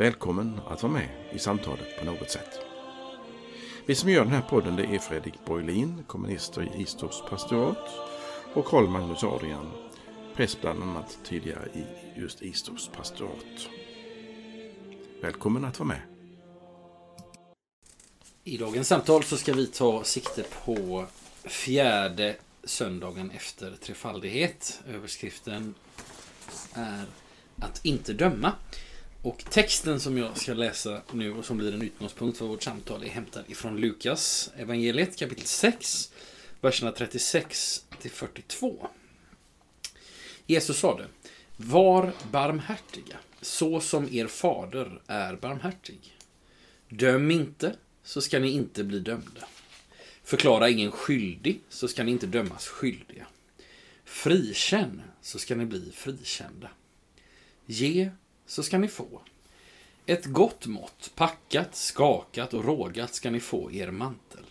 Välkommen att vara med i samtalet på något sätt. Vi som gör den här podden det är Fredrik Borglin, kommunister i Istorps pastorat och Karl Magnus Adrian, präst bland annat tidigare i just Istorps pastorat. Välkommen att vara med. I dagens samtal så ska vi ta sikte på fjärde söndagen efter trefaldighet. Överskriften är att inte döma. Och texten som jag ska läsa nu och som blir en utgångspunkt för vårt samtal är hämtad ifrån Lukas evangeliet kapitel 6, verserna 36 till 42. Jesus sade, var barmhärtiga, så som er fader är barmhärtig. Döm inte, så ska ni inte bli dömda. Förklara ingen skyldig, så ska ni inte dömas skyldiga. Frikänn, så ska ni bli frikända. Ge, så ska ni få. Ett gott mått, packat, skakat och rågat ska ni få er mantel.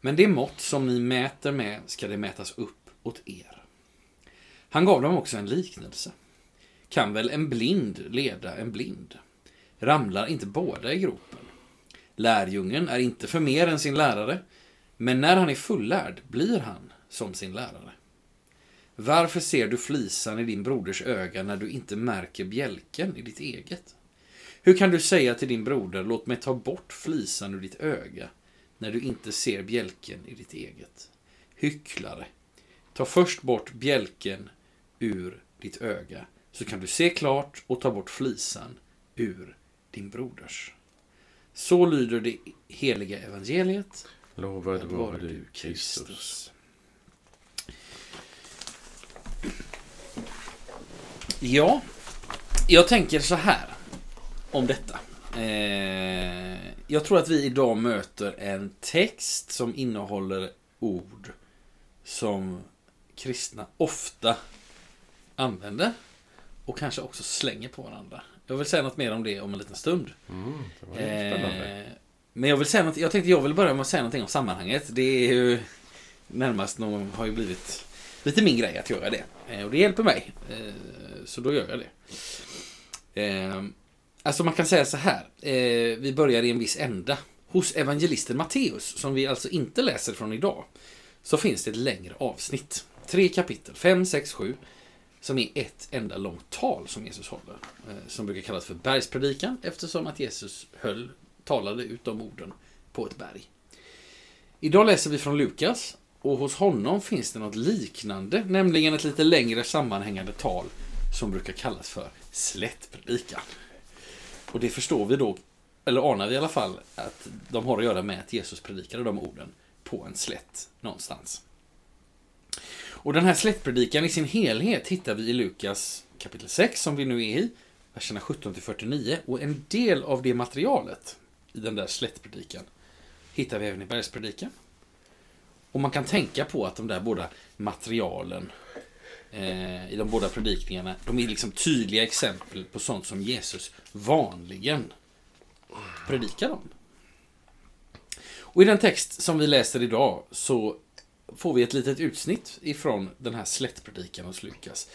Men det mått som ni mäter med ska det mätas upp åt er. Han gav dem också en liknelse. Kan väl en blind leda en blind? Ramlar inte båda i gropen? Lärjungen är inte för mer än sin lärare, men när han är fullärd blir han som sin lärare. Varför ser du flisan i din broders öga när du inte märker bjälken i ditt eget? Hur kan du säga till din broder, låt mig ta bort flisan ur ditt öga, när du inte ser bjälken i ditt eget? Hycklare, ta först bort bjälken ur ditt öga, så kan du se klart och ta bort flisan ur din broders. Så lyder det heliga evangeliet. Lovad vare du, Kristus. Ja, jag tänker så här om detta. Eh, jag tror att vi idag möter en text som innehåller ord som kristna ofta använder och kanske också slänger på varandra. Jag vill säga något mer om det om en liten stund. Mm. Eh, men jag vill säga något, jag tänkte jag vill börja med att säga någonting om sammanhanget. Det är ju närmast någon, har ju blivit lite min grej att göra det. Eh, och det hjälper mig. Eh, så då gör jag det. Eh, alltså man kan säga så här. Eh, vi börjar i en viss ända. Hos evangelisten Matteus, som vi alltså inte läser från idag, så finns det ett längre avsnitt. Tre kapitel, fem, sex, sju, som är ett enda långt tal som Jesus håller. Eh, som brukar kallas för bergspredikan, eftersom att Jesus höll, talade ut de orden på ett berg. Idag läser vi från Lukas, och hos honom finns det något liknande, nämligen ett lite längre sammanhängande tal som brukar kallas för slättpredikan. Och det förstår vi då, eller anar vi i alla fall, att de har att göra med att Jesus predikade de orden på en slätt någonstans. Och den här slättpredikan i sin helhet hittar vi i Lukas kapitel 6 som vi nu är i, verserna 17-49, Och en del av det materialet i den där slättpredikan hittar vi även i bergspredikan. Och man kan tänka på att de där båda materialen eh, i de båda predikningarna, de är liksom tydliga exempel på sånt som Jesus vanligen predikar om. Och i den text som vi läser idag så får vi ett litet utsnitt ifrån den här slättpredikan hos Lukas.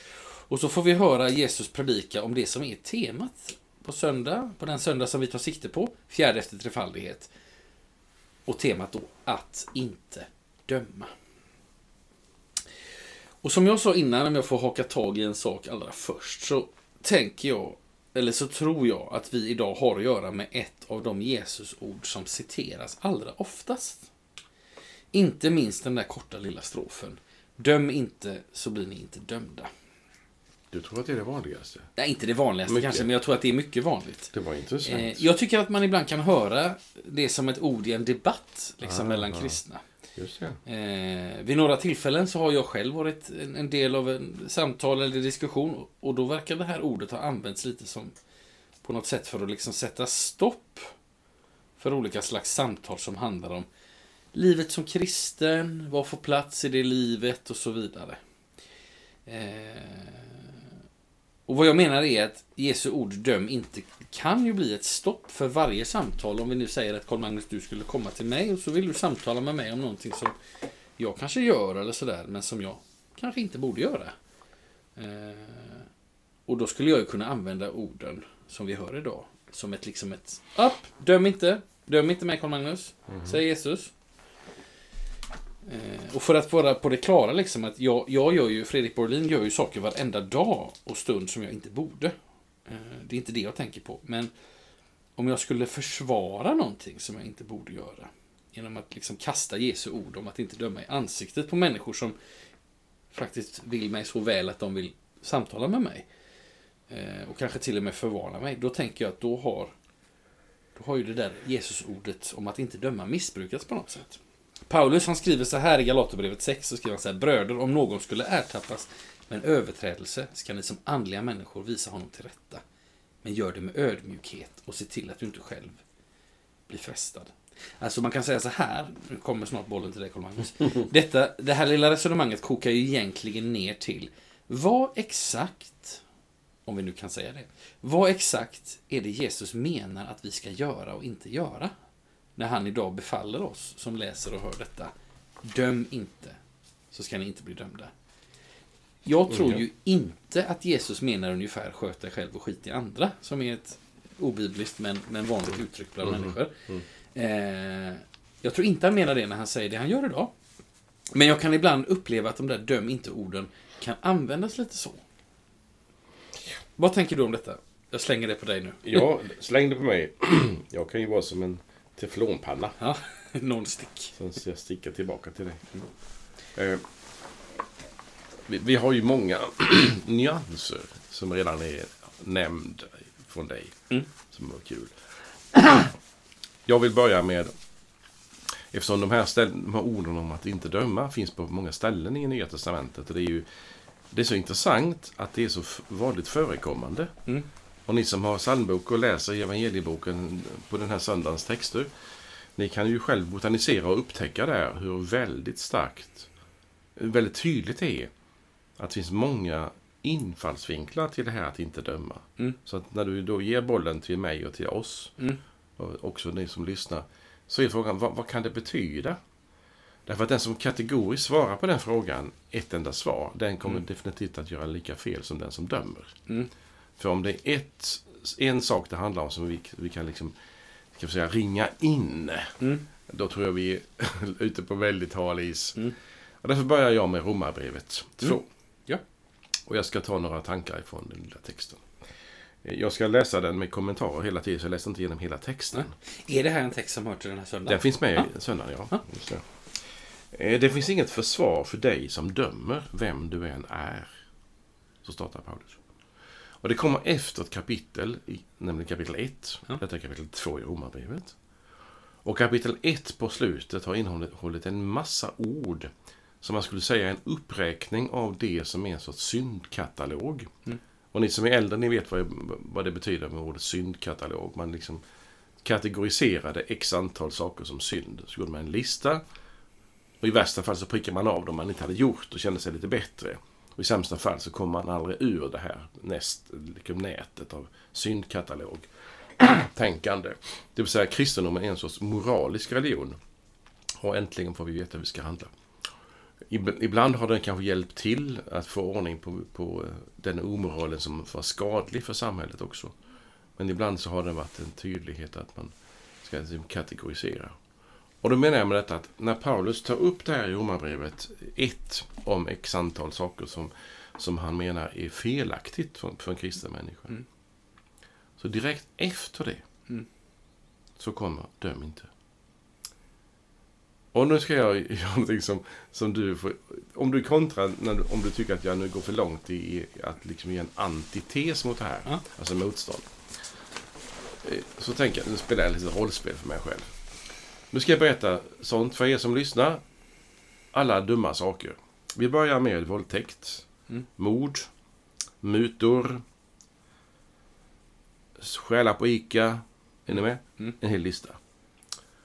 Och så får vi höra Jesus predika om det som är temat på söndag, på den söndag som vi tar sikte på, fjärde efter trefaldighet. Och temat då, att inte döma. Och som jag sa innan, om jag får haka tag i en sak allra först, så tänker jag, eller så tror jag, att vi idag har att göra med ett av de Jesusord som citeras allra oftast. Inte minst den där korta lilla strofen. Döm inte, så blir ni inte dömda. Du tror att det är det vanligaste? Nej, inte det vanligaste Mycket. kanske, men jag tror att det är mycket vanligt. Det var intressant. Eh, jag tycker att man ibland kan höra det som ett ord i en debatt liksom, Ah, mellan ah. kristna. Just det. Eh, vid några tillfällen så har jag själv varit en, en del av en samtal eller diskussion och då verkar det här ordet ha använts lite som på något sätt för att liksom sätta stopp för olika slags samtal som handlar om livet som kristen, vad får plats i det livet och så vidare. Eh, och vad jag menar är att Jesu ord döm inte kan ju bli ett stopp för varje samtal. Om vi nu säger att Karl Magnus, du skulle komma till mig och så vill du samtala med mig om någonting som jag kanske gör eller sådär, men som jag kanske inte borde göra. Eh, och då skulle jag ju kunna använda orden som vi hör idag som ett liksom ett upp, döm inte, döm inte mig Karl Magnus, Mhm. säger Jesus. Eh, och för att vara på det klara liksom att jag, jag gör ju, Fredrik Borlin gör ju saker varenda dag och stund som jag inte borde. Eh, det är inte det jag tänker på. Men om jag skulle försvara någonting som jag inte borde göra. Genom att liksom kasta Jesu ord om att inte döma i ansiktet på människor som faktiskt vill mig så väl att de vill samtala med mig. Eh, och kanske till och med förvarna mig. Då tänker jag att då har, då har ju det där Jesusordet om att inte döma missbrukats på något sätt. Paulus han skriver så här i Galaterbrevet 6, så skriver han så här, Bröder, om någon skulle ertappas med en överträdelse ska ni som andliga människor visa honom till rätta. Men gör det med ödmjukhet och se till att du inte själv blir frestad. Alltså man kan säga så här, nu kommer snart bollen till dig Carl Magnus. Detta, det här lilla resonemanget kokar ju egentligen ner till vad exakt, om vi nu kan säga det, vad exakt är det Jesus menar att vi ska göra och inte göra? När han idag befaller oss som läser och hör detta. Döm inte, så ska ni inte bli dömda. Jag tror Mm. ju inte att Jesus menar ungefär sköt dig själv och skit i andra, som är ett obibliskt men, men vanligt uttryck bland Mhm. människor. Eh, jag tror inte han menar det när han säger det han gör idag. Men jag kan ibland uppleva att de där döm inte-orden kan användas lite så. Vad tänker du om detta? Jag slänger det på dig nu. Ja, släng det på mig. Jag kan ju vara som en teflonpanna. Ja, non-stick. Sen ska jag sticka tillbaka till dig. Eh, vi, vi har ju många nyanser som redan är nämnd från dig. Mm. Som var kul. Jag vill börja med Eftersom de här, ställ, de här orden om att inte döma finns på många ställen i Nya Testamentet. Och det är ju det är så intressant att det är så vanligt förekommande. Mm. Och ni som har psalmbok och läser evangelieboken på den här söndagens texter. Ni kan ju själv botanisera och upptäcka där hur väldigt starkt, väldigt tydligt det är. Att det finns många infallsvinklar till det här att inte döma. Mm. Så att när du då ger bollen till mig och till oss, Mm. och också ni som lyssnar, så är frågan vad, vad kan det betyda? Därför att den som kategoriskt svarar på den frågan, ett enda svar, den kommer Mm. definitivt att göra lika fel som den som dömer. För om det är ett, en sak det handlar om som vi, vi kan liksom, ska säga, ringa in, Mm. då tror jag vi är ute på väldigt hal is. Mm. Och därför börjar jag med Romarbrevet 2. Mm. Ja. Och jag ska ta några tankar ifrån den lilla texten. Jag ska läsa den med kommentarer hela tiden, så jag läser inte igenom hela texten. Är det här en text som hör till den här söndagen? Den finns med i söndagen, ja. Just det. Eh, det finns inget försvar för dig som dömer vem du än är. Så startar Paulus. Och det kommer efter ett kapitel, nämligen kapitel 1. Ja. Detta är kapitel 2 i Romarbrevet. Och kapitel 1 på slutet har innehållit en massa ord som man skulle säga är en uppräkning av det som är en sorts syndkatalog. Mm. Och ni som är äldre, ni vet vad, vad det betyder med ordet syndkatalog. Man liksom kategoriserade x antal saker som synd. Så gjorde man en lista. Och i värsta fall så prickar man av dem man inte hade gjort och kände sig lite bättre. Och i sämsta fall så kommer man aldrig ur det här näst, liksom nätet av syndkatalog. Tänkande. Det vill säga kristendomen är en sorts moralisk religion. Och äntligen får vi veta hur vi ska handla. Ibland har den kanske hjälpt till att få ordning på, på eh, den omoralen som var skadlig för samhället också. Men ibland så har det varit en tydlighet att man ska liksom, kategorisera. Och då menar jag med detta att när Paulus tar upp det här i Romarbrevet 1 om x antal saker som, som han menar är felaktigt för, för en kristen människa. Mm. Så direkt efter det Mm. så kommer döm inte. Och nu ska jag göra någonting som, som du får... Om du kontrar, när om du tycker att jag nu går för långt i, i att liksom ge en antites mot det här, Ja. alltså motstånd. Eh, Så tänker jag, nu spelar jag lite rollspel för mig själv. Nu ska jag berätta sånt för er som lyssnar. Alla dumma saker. Vi börjar med våldtäkt, Mm. mord, mutor, stjäla på Ica. Är ni med? Mm. En hel lista.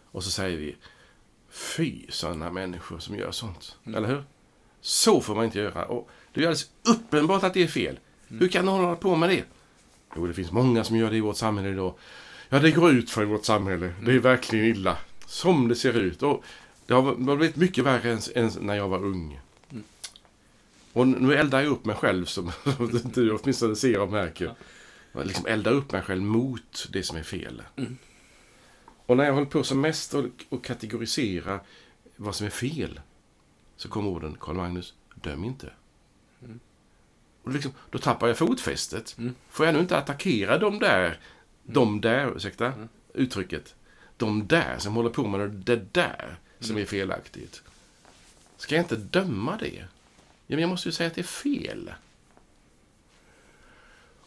Och så säger vi, fy sådana människor som gör sånt. Eller hur? Så får man inte göra. Och det är alldeles uppenbart att det är fel. Hur kan någon hålla på med det? Jo, det finns många som gör det i vårt samhälle idag. Ja, det går ut för vårt samhälle. Det är verkligen illa. Som det ser ut. Och det har blivit mycket värre än, än när jag var ung. Och nu eldar jag upp mig själv som du åtminstone ser och märker. Jag liksom eldar upp mig själv mot det som är fel. Och när jag håller på som mest och, och kategorisera vad som är fel så kommer orden Karl Magnus, döm inte. Och liksom, då tappar jag fotfästet. Får jag nu inte attackera de där, de där, ursäkta uttrycket, de där som håller på med det där som är felaktigt. Ska jag inte döma det? Ja, men jag måste ju säga att det är fel.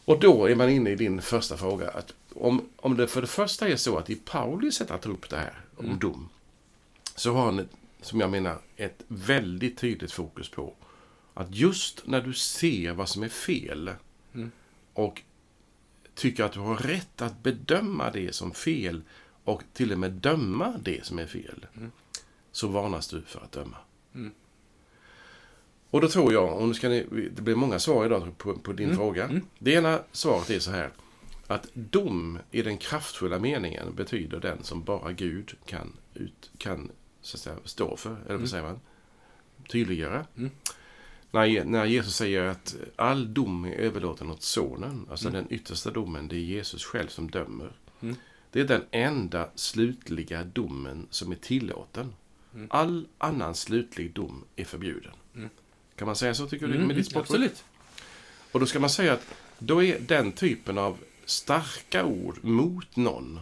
Och då är man inne i din första fråga. Att om, om det för det första är så att i Paulus sätt att ta upp det här om dom. Så har han, som jag menar, ett väldigt tydligt fokus på att just när du ser vad som är fel och tycker att du har rätt att bedöma det som fel och till och med döma det som är fel, så varnas du för att döma. Och då tror jag, och nu ska ni, det blir många svar idag på, på din fråga. Det ena svaret är så här, att dom i den kraftfulla meningen betyder den som bara Gud kan, ut, kan så att säga, stå för, eller vad säger man? Tydliggöra. När, när Jesus säger att all dom är överlåten åt sonen, alltså den yttersta domen, det är Jesus själv som dömer. Det är den enda slutliga domen som är tillåten. All annan slutlig dom är förbjuden. Kan man säga så, tycker du, med ditt absolut. Och då ska man säga att då är den typen av starka ord mot någon,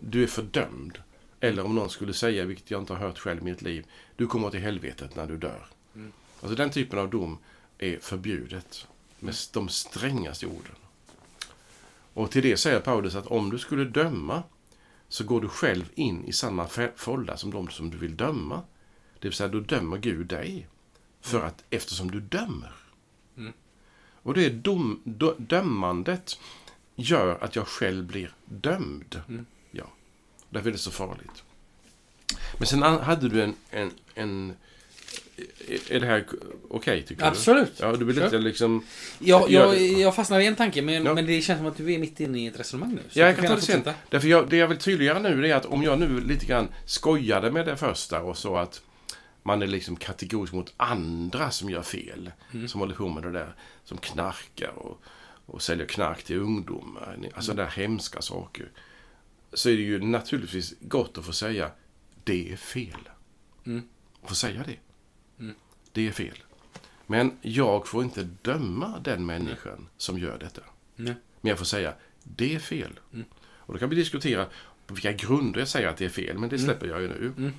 du är fördömd. Eller om någon skulle säga, vilket jag inte har hört själv i mitt liv, du kommer till helvetet när du dör. Alltså den typen av dom är förbjudet med de strängaste orden. Och till det säger Paulus att om du skulle döma så går du själv in i samma fålla som de som du vill döma. Det vill säga, då dömer Gud dig. För att, eftersom du dömer. Och det är dom, dö, dömandet gör att jag själv blir dömd. Ja, därför är det så farligt. Men sen hade du en... en, en är det här okej, tycker Absolut. du? Ja, du vill inte liksom... Jag, Gör jag, jag fastnar i en tanke, men, Ja. men det känns som att du är mitt inne i ett resonemang nu. Ja, jag kan ta det sen. Därför jag, det jag vill tydliggöra nu är att om jag nu lite grann skojade med det första och så att man är liksom kategorisk mot andra som gör fel. Som håller på med det där, som knarkar och, och säljer knark till ungdomar. Alltså där hemska saker. Så är det ju naturligtvis gott att få säga, det är fel. Få säga det. Det är fel. Men jag får inte döma den människan som gör detta. Nej. Men jag får säga, det är fel. Och då kan vi diskutera på vilka grunder jag säger att det är fel, men det släpper jag ju nu.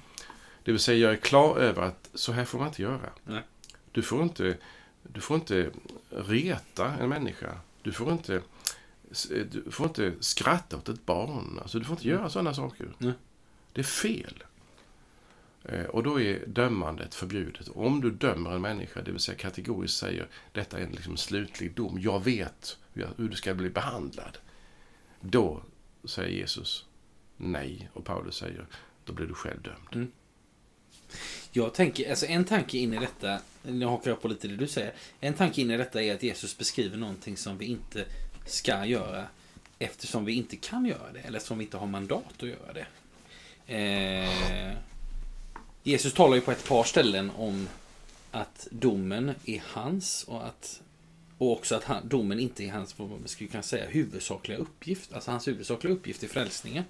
Det vill säga, jag är klar över att så här får man inte göra. Du får inte, du får inte reta en människa. Du får inte, du får inte skratta åt ett barn. Alltså, du får inte göra sådana saker. Det är fel. Eh, och då är dömandet förbjudet. Och om du dömer en människa, det vill säga kategoriskt säger detta är en liksom slutlig dom, jag vet hur du ska bli behandlad. Då säger Jesus nej och Paulus säger då blir du själv dömd. Mm. Jag tänker, alltså en tanke in i detta, nu hakar jag på lite det du säger. En tanke in i detta är att Jesus beskriver någonting som vi inte ska göra eftersom vi inte kan göra det, eller som vi inte har mandat att göra det. Eh, Jesus talar ju på ett par ställen om att domen är hans och att och också att han, domen inte är hans, vad man skulle kunna säga, huvudsakliga uppgift. Alltså hans huvudsakliga uppgift är frälsningen.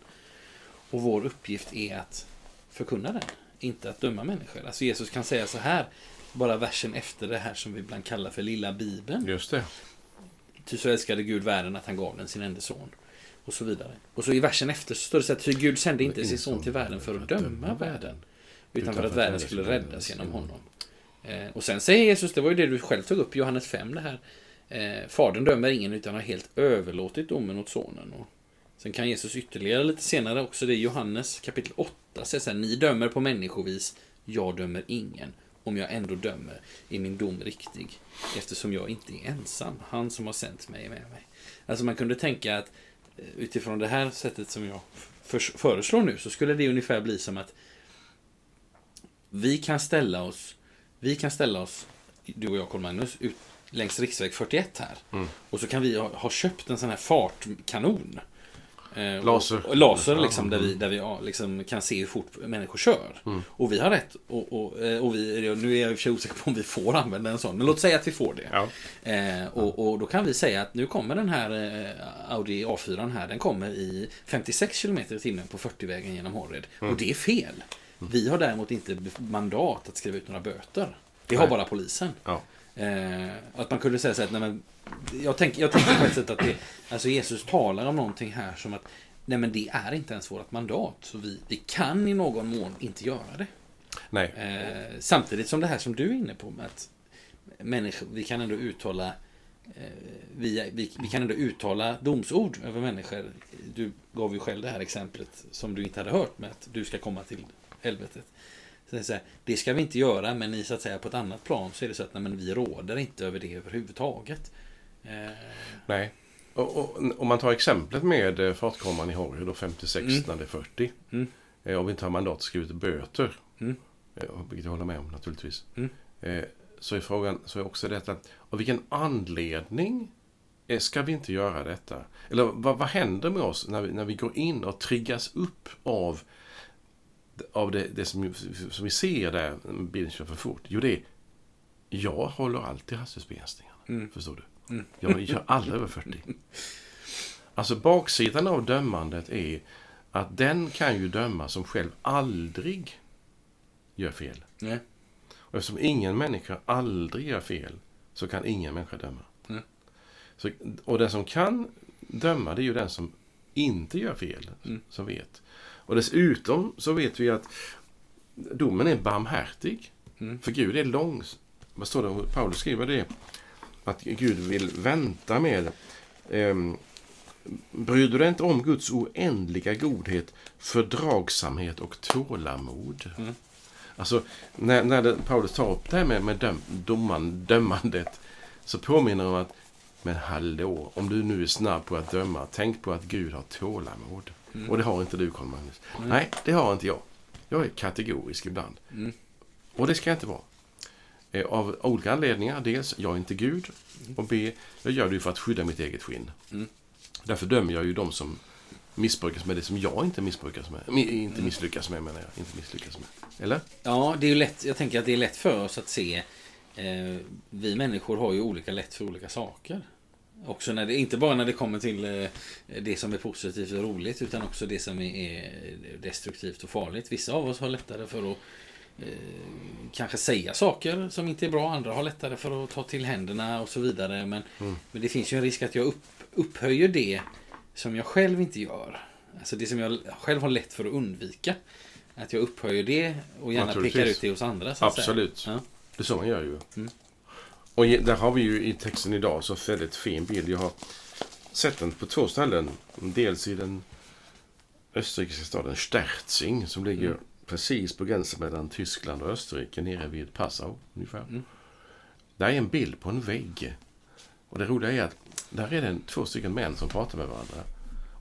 Och vår uppgift är att förkunna den, inte att döma människor. Alltså Jesus kan säga så här, bara versen efter det här som vi ibland kallar för lilla bibeln. Just det. Ty så älskade Gud världen att han gav den sin enda son. Och så vidare. Och så i versen efter så står det så här, ty Gud sände inte sin son till världen för att döma världen. Utan för att världen skulle räddas genom honom. Eh, och sen säger Jesus, det var ju det du själv tog upp i Johannes 5 det här. Eh, Fadern dömer ingen utan har helt överlåtit domen åt sonen. Och sen kan Jesus ytterligare lite senare också, det är Johannes kapitel 8, säger så här, ni dömer på människovis, jag dömer ingen. Om jag ändå dömer är min dom riktig, eftersom jag inte är ensam. Han som har sänt mig är med mig. Alltså man kunde tänka att eh, utifrån det här sättet som jag för, föreslår nu så skulle det ungefär bli som att vi kan ställa oss, vi kan ställa oss, du och jag Carl-Magnus, ut längs riksväg 41 här. Mm. Och så kan vi ha, ha köpt en sån här fartkanon. Eh, Laser. Och, och laser liksom, där vi, där vi liksom, kan se hur fort människor kör. Mm. Och vi har rätt. Och, och, eh, och vi, nu är jag i och för sig osäker på om vi får använda en sån. Men låt säga att vi får det. Ja. Eh, och, och då kan vi säga att nu kommer den här eh, Audi A4 här. Den kommer i 56 km i timmen på 40-vägen genom Horred. Mm. Och det är fel. Vi har däremot inte mandat att skriva ut några böter. Det har Nej. bara polisen. Ja. Eh, att man kunde säga så här, nej, men, jag, tänk, jag tänker på ett sätt att det, alltså Jesus talar om någonting här som att nej men det är inte ens vårt mandat. Så vi, vi kan i någon mån inte göra det. Nej. Eh, samtidigt som det här som du är inne på med att människor, vi kan ändå uttala eh, vi, vi, vi kan ändå uttala domsord över människor. Du gav ju själv det här exemplet som du inte hade hört med att du ska komma till helvetet. Så det, är så här, det ska vi inte göra, men i så att säga på ett annat plan så är det så att nej, men vi råder inte över det överhuvudtaget. Eh, Nej. Och, och, om man tar exemplet med eh, fartkameran i Horry då 56 Mm. när det är 40. Mm. Eh, om vi inte har mandat ut böter. Mm. Eh, vilket jag håller med om naturligtvis. Mm. Eh, så är frågan så är också detta. Av vilken anledning eh, ska vi inte göra detta? Eller vad, vad händer med oss när vi, när vi går in och triggas upp av av det, det som, som vi ser där, bilen kör för fort. Jo, det är jag håller alltid hastighetsbegränsningarna. Mm. Förstår du? Mm. Jag kör aldrig över 40. Alltså baksidan av dömandet är att den kan ju döma som själv aldrig gör fel. nej. Och eftersom ingen människa aldrig gör fel så kan ingen människa döma. Mm. Så, och den som kan döma det är ju den som inte gör fel, Mm. som vet. Och dessutom så vet vi att domen är barmhärtig. Mm. För Gud är lång. Vad står det? Paulus skriver det. Att Gud vill vänta med. Um, bryr du dig inte om Guds oändliga godhet, fördragsamhet och tålamod? Mm. Alltså, när, när det, Paulus tar upp det här med, med döm, domman, dömandet så påminner han om att men hallå, om du nu är snabb på att döma, tänk på att Gud har tålamod. Mm. Och det har inte du, Carl Magnus. Mm. Nej, det har inte jag. Jag är kategorisk ibland. Mm. Och det ska jag inte vara. Eh, Av olika anledningar. Dels, jag är inte Gud. Och B, jag gör det för att skydda mitt eget skinn. Mm. Därför dömer jag ju de som missbrukas med det som jag inte missbrukas med. Inte misslyckas med, menar jag. Inte misslyckas med. Eller? Ja, det är ju lätt. Jag tänker att det är lätt för oss att se. Eh, vi människor har ju olika lätt för olika saker. Också när det, inte bara när det kommer till eh, det som är positivt och roligt utan också det som är, destruktivt och farligt. Vissa av oss har lättare för att eh, kanske säga saker som inte är bra. Andra har lättare för att ta till händerna och så vidare. Men, Mm. men det finns ju en risk att jag upp, upphöjer det som jag själv inte gör. Alltså det som jag själv har lätt för att undvika. Att jag upphöjer det och gärna pekar ut det hos andra. Absolut. Ja. Det är så man gör ju. Mm. Och där har vi ju i texten idag så väldigt fin bild. Jag har sett den på två ställen. Dels i den österrikiska staden Sterzing som ligger Mm. precis på gränsen mellan Tyskland och Österrike nere vid Passau ungefär. Mm. Där är en bild på en vägg. Och det roliga är att där är det två stycken män som pratar med varandra.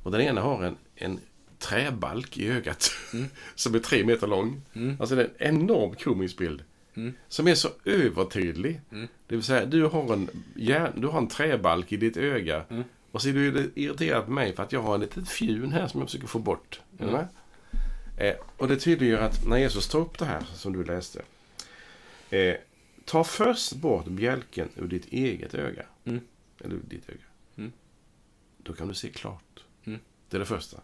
Och den ena har en, en träbalk i ögat Mm. som är tre meter lång. Mm. Alltså det är en enorm komisk bild. Mm. Som är så övertydlig. Mm. Det vill säga, du har en, järn, du har en träbalk i ditt öga. Mm. Och så är du irriterad på mig för att jag har en litet fjun här som jag försöker få bort. Mm. Eh, och det tydliggör att när Jesus tar upp det här som du läste. Eh, ta först bort bjälken ur ditt eget öga. Mm. Eller ur ditt öga. Mm. Då kan du se klart. Det är det första.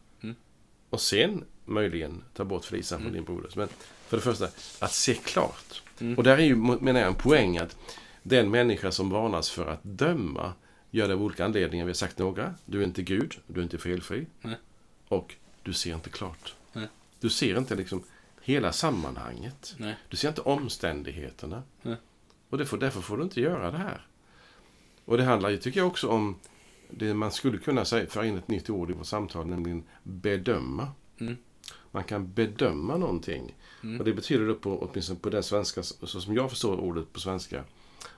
Och sen möjligen ta bort flisan från din broders. Men för det första, att se klart. Mm. Och där är ju, menar jag, en poäng att den människa som varnas för att döma gör det av olika anledningar. Vi har sagt några. Du är inte Gud, du är inte felfri. Nej. Och du ser inte klart. Nej. Du ser inte liksom hela sammanhanget. Nej. Du ser inte omständigheterna. Och det får, därför får du inte göra det här. Och det handlar ju, tycker jag, också om det man skulle kunna säga, föra in ett nytt ord i vårt samtal, nämligen bedöma. Mm. Man kan bedöma någonting. Mm. Och det betyder då på, åtminstone på den svenska, så som jag förstår ordet på svenska,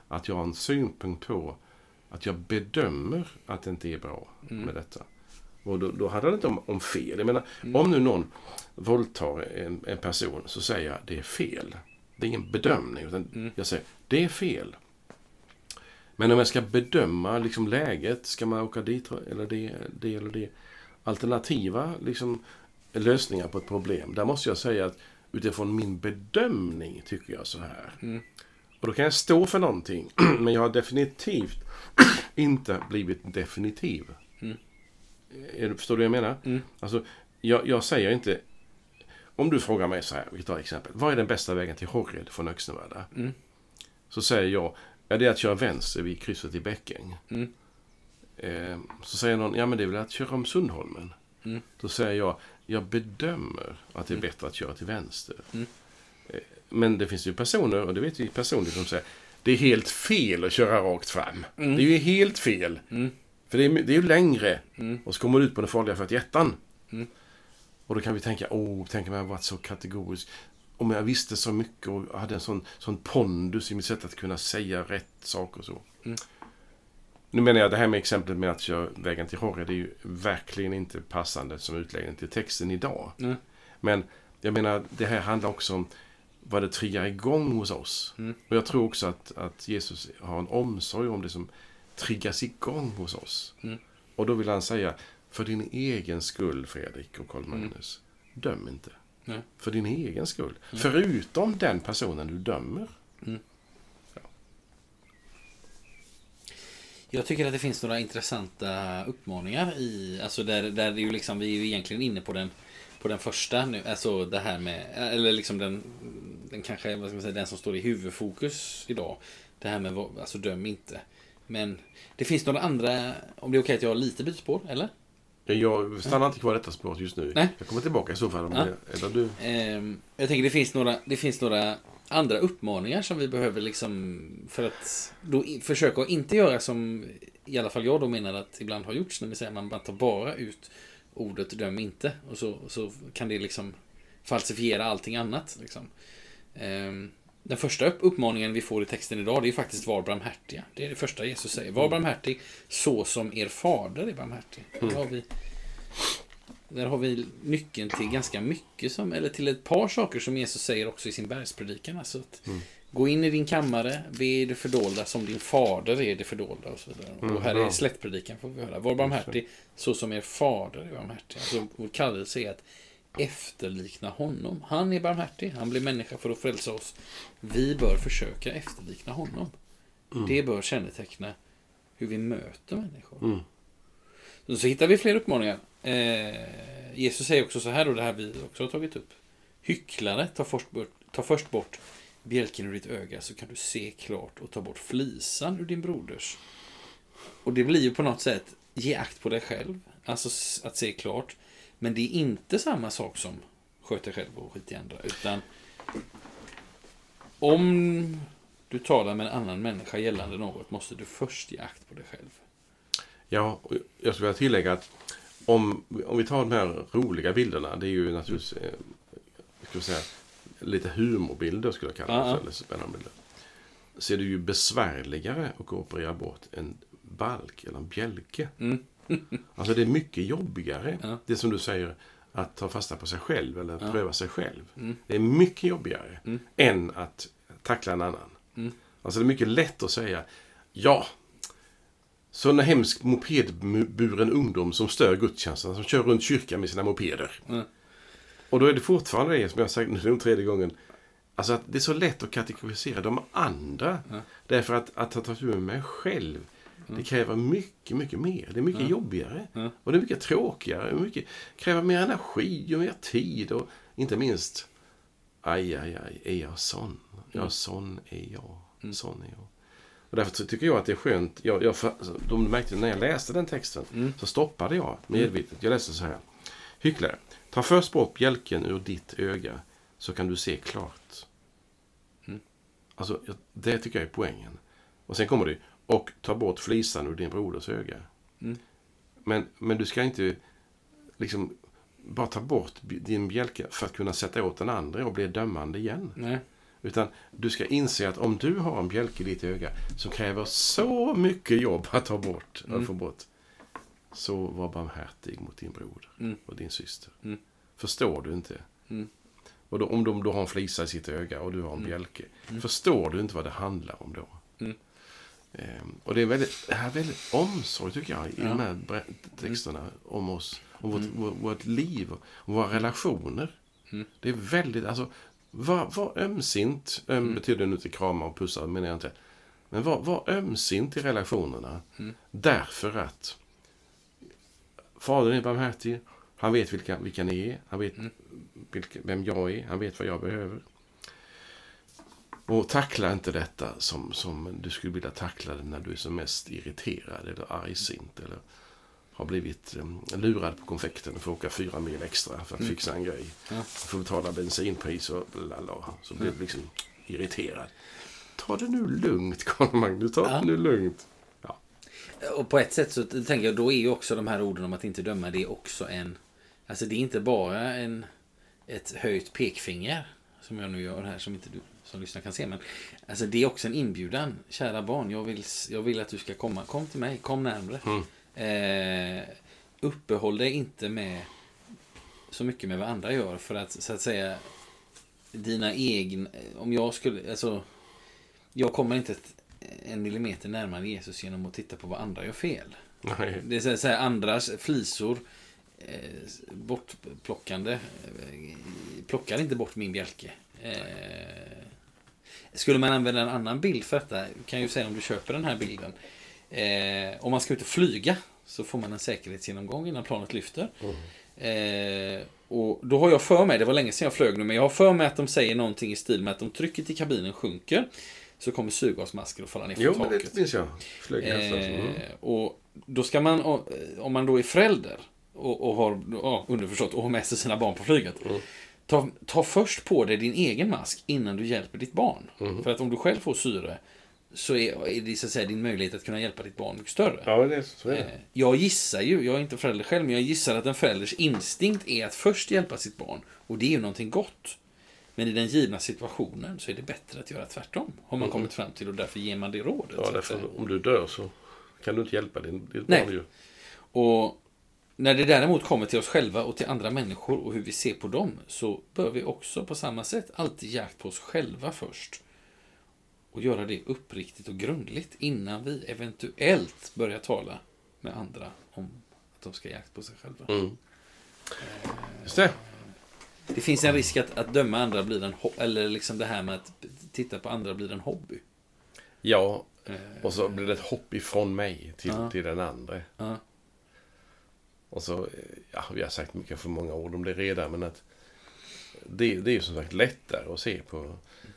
att jag har en synpunkt på att jag bedömer att det inte är bra Mm. med detta. Och då, då handlar det inte om, om fel. Jag menar, om nu någon våldtar en, en person så säger jag det är fel. Det är ingen bedömning. Utan Jag säger det är fel. Men om jag ska bedöma liksom läget, ska man åka dit eller det, det eller det. Alternativa liksom, lösningar på ett problem. Där måste jag säga att utifrån min bedömning tycker jag så här. Och då kan jag stå för någonting. Men jag har definitivt inte blivit definitiv. Är du- Förstår du vad jag menar? Alltså, jag, jag säger inte... Om du frågar mig så här, vi tar exempel. Vad är den bästa vägen till Horred från Öxneväda? Så säger jag, ja, det är att köra vänster vid krysset i Bäckäng. Mm. Eh, så säger någon, ja men det är väl att köra om Sundholmen. Mm. Då säger jag, jag bedömer att det är bättre att köra till vänster. Mm. Eh, men det finns ju personer, och det vet vi personligt, som säger det är helt fel att köra rakt fram. Det är ju helt fel. Mm. För det är, det är ju längre. Mm. Och så kommer du ut på den farliga 41 Mm. Och då kan vi tänka, åh, tänk om jag varit så kategorisk. Om jag visste så mycket och hade en sån, sån pondus i mitt sätt att kunna säga rätt saker och så. Mm. Nu menar jag det här med exemplet med att köra vägen till Horre, det är ju verkligen inte passande som utläggning till texten idag. Mm. Men jag menar, det här handlar också om vad det triggar igång hos oss. Mm. Och jag tror också att, att Jesus har en omsorg om det som triggas igång hos oss. Mm. Och då vill han säga, för din egen skull Fredrik och Karl Magnus, döm inte. Nej. För din egen skull. Förutom den personen du dömer. Jag tycker att det finns några intressanta uppmaningar i, alltså där, där det är ju liksom, vi är ju egentligen inne på den, på den första nu, alltså det här med, eller liksom den, den kanske, vad ska man säga, den som står i huvudfokus idag. Det här med, alltså döm inte. Men det finns några andra, om det är okej att jag har lite bytespår, eller? Jag stannar inte kvar i detta spåret just nu. Nej. Jag kommer tillbaka i så fall. Om Ja. det, eller du. Ehm, jag tänker det finns några, det finns några andra uppmaningar som vi behöver liksom för att då försöka att inte göra som i alla fall jag då menar att ibland har gjorts när vi säger att man tar bara ut ordet döm inte och så, så kan det liksom falsifiera allting annat. Liksom. Ehm, den första uppmaningen vi får i texten idag det är faktiskt var barmhärtiga. Det är det första Jesus säger. Var barmhärtig så som er fader är barmhärtig. Där har vi där har vi nyckeln till ganska mycket som, eller till ett par saker som Jesus säger också i sin bergspredikan. Alltså att Gå in i din kammare, be i det fördolda som din fader är i det fördolda och så vidare. och här bra. är slättpredikan får vi höra. Var barmhärtig så som er fader är barmhärtig. Alltså vår kallelse är att efterlikna honom. Han är barmhärtig, han blir människa för att frälsa oss. Vi bör försöka efterlikna honom. Det bör känneteckna hur vi möter människor. Mm. Så hittar vi fler uppmaningar. Eh, Jesus säger också så här, och det här vi också har tagit upp. Hycklare, ta först bort, ta först bort bjälken ur ditt öga så kan du se klart och ta bort flisan ur din broders. Och det blir ju på något sätt, ge akt på dig själv. Alltså att se klart. Men det är inte samma sak som sköt dig själv och skit i andra. Utan om du talar med en annan människa gällande något måste du först ge akt på dig själv. Ja, jag skulle vilja tillägga att om, om vi tar de här roliga bilderna, det är ju naturligtvis eh, ska säga, lite humorbilder skulle jag kalla det, ja. för, eller spännande bilder. Så är det ju besvärligare att operera bort en balk eller en bjälke. Mm. Alltså det är mycket jobbigare, Ja. det som du säger, att ta fasta på sig själv eller Ja. pröva sig själv. Mm. Det är mycket jobbigare Mm. än att tackla en annan. Mm. Alltså det är mycket lätt att säga ja, sån hemsk mopedburen ungdom som stör gudstjänsten, som kör runt kyrkan med sina mopeder. Mm. Och då är det fortfarande det som jag har sagt nu den tredje gången. Alltså att det är så lätt att kategorisera de andra. Ja. Därför att, att ta tur med mig själv, det kräver mycket, mycket mer. Det är mycket Ja. jobbigare. Ja. Och det är mycket tråkigare. Det mycket, kräver mer energi och mer tid. Och inte minst, aj, aj, aj, är jag sån? Ja, Mm. sån är jag. Sån är jag. Och därför tycker jag att det är skönt. Jag, jag, de märkte när jag läste den texten Mm. så stoppade jag medvetet. Jag läste så här. Hycklare, ta först bort bjälken ur ditt öga så kan du se klart. Mm. Alltså, det tycker jag är poängen. Och sen kommer det och ta bort flisan ur din broders öga. Mm. Men, men du ska inte liksom bara ta bort din bjälke för att kunna sätta åt den andra och bli dömande igen. Nej. Utan du ska inse att om du har en bjälke i ditt öga som kräver så mycket jobb att ta bort, Mm. att få bort. så var barmhärtig mot din broder Mm. och din syster. Mm. Förstår du inte? Mm. Och då, om de då har en flisa i sitt öga och du har en bjälke. Förstår du inte vad det handlar om då? Mm. Ehm, och det är väldigt, det här är väldigt omsorg tycker jag i Ja. de här texterna om oss. Om vårt, vårt, vårt liv och våra relationer. Mm. Det är väldigt, alltså, var, var ömsint. Öm Mm. betyder nu inte krama och pussa, menar jag inte. Men var, var ömsint i relationerna. Mm. Därför att Fadern är barmhärtig. Han vet vilka, vilka ni är. Han vet Mm. vilka, vem jag är. Han vet vad jag behöver. Och tackla inte detta som, som du skulle vilja tackla det när du är som mest irriterad eller argsint. Eller har blivit um, lurad på konfekten och får åka fyra mil extra för att Mm. fixa en grej. Ja. Får betala bensinpris och lala. Så blir du liksom irriterad. Ta det nu lugnt, Karl Magnus. Ta Ja. det nu lugnt. Och på ett sätt så tänker jag, då är ju också de här orden om att inte döma, det är också en... Alltså det är inte bara en, ett höjt pekfinger, som jag nu gör här, som inte du som lyssnar kan se. Men alltså det är också en inbjudan. Kära barn, jag vill, jag vill att du ska komma. Kom till mig, kom närmre. Eh, uppehåll dig inte med så mycket med vad andra gör för att så att säga dina egna, om jag skulle, alltså jag kommer inte en millimeter närmare Jesus genom att titta på vad andra gör fel. Nej. Det är så att säga andras flisor eh, bortplockande eh, plockar inte bort min bjälke. Eh, skulle man använda en annan bild för detta, kan jag ju säga om du köper den här bilden. Eh, om man ska ut och flyga så får man en säkerhetsgenomgång innan planet lyfter. Eh, och då har jag för mig, det var länge sedan jag flög nu, men jag har för mig att de säger någonting i stil med att om trycket i kabinen sjunker så kommer syrgasmasken att falla ner från Jo, men taket. det minns jag. Flög. Eh, Mm. och då ska man, om man då är förälder och, och har, ja, underförstått, och har med sig sina barn på flyget. Mm. Ta, ta först på dig din egen mask innan du hjälper ditt barn. Mm. För att om du själv får syre så är, är det så att säga din möjlighet att kunna hjälpa ditt barn mycket större. Ja, det är så är det. Eh, Jag gissar ju, jag är inte förälder själv, men jag gissar att en förälders instinkt är att först hjälpa sitt barn. Och det är ju någonting gott. Men i den givna situationen så är det bättre att göra tvärtom. Har man kommit fram till och därför ger man det rådet. Mm. Ja, därför om du dör så kan du inte hjälpa din, ditt Nej. barn ju. Och när det däremot kommer till oss själva och till andra människor och hur vi ser på dem så bör vi också på samma sätt alltid jakt på oss själva först. Och göra det uppriktigt och grundligt innan vi eventuellt börjar tala med andra om att de ska jakt på sig själva. Mm. Just det. Det finns en risk att, att döma andra blir en eller liksom det här med att titta på andra blir en hobby. Ja, Eh, och så blir det ett hopp ifrån mig till, Ja. till den andra. ja. Och så, eh, ja, vi har sagt mycket för många ord om det redan, men att det, det är ju som sagt lättare att se på eh,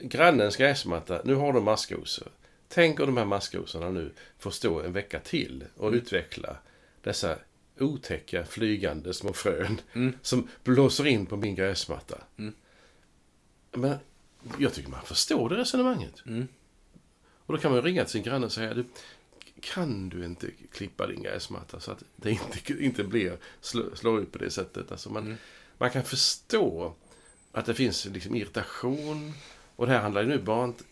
grannens gräsmatta. Nu har de maskosor. Tänk om de här maskosorna nu får stå en vecka till och utveckla dessa otäcka flygande små frön Mm. som blåser in på min gräsmatta. Mm. Men jag tycker man förstår det resonemanget. Mm. Och då kan man ringa till sin granne och säga du, kan du inte klippa din gräsmatta så att det inte, inte blir, slår ut på det sättet. Alltså man, Mm. man kan förstå att det finns liksom irritation. Och det här handlar ju nu bara inte,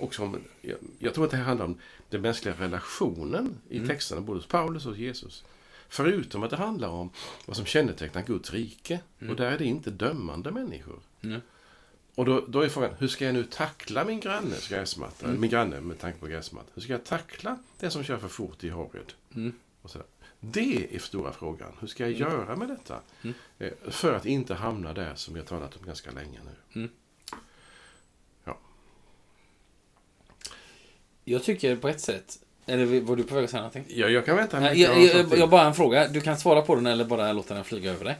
också om, jag, jag tror att det här handlar om den mänskliga relationen i Mm. texterna, både hos Paulus och hos Jesus. Förutom att det handlar om vad som kännetecknar Guds rike. Mm. Och där är det inte dömande människor. Mm. Och då, då är frågan, hur ska jag nu tackla min grannes gräsmatta? Mm. Min granne med tanke på gräsmatta. Hur ska jag tackla den som kör för fort i Horred? Mm. Och sådär. Det är stora frågan. Hur ska jag göra med detta? Mm. Eh, För att inte hamna där som vi har talat om ganska länge nu. Mm. Ja. Jag tycker på ett sätt, eller var du på väg att säga någonting? Jag, jag kan vänta. Nej, jag, jag, jag bara en fråga. Du kan svara på den eller bara låta den flyga över dig.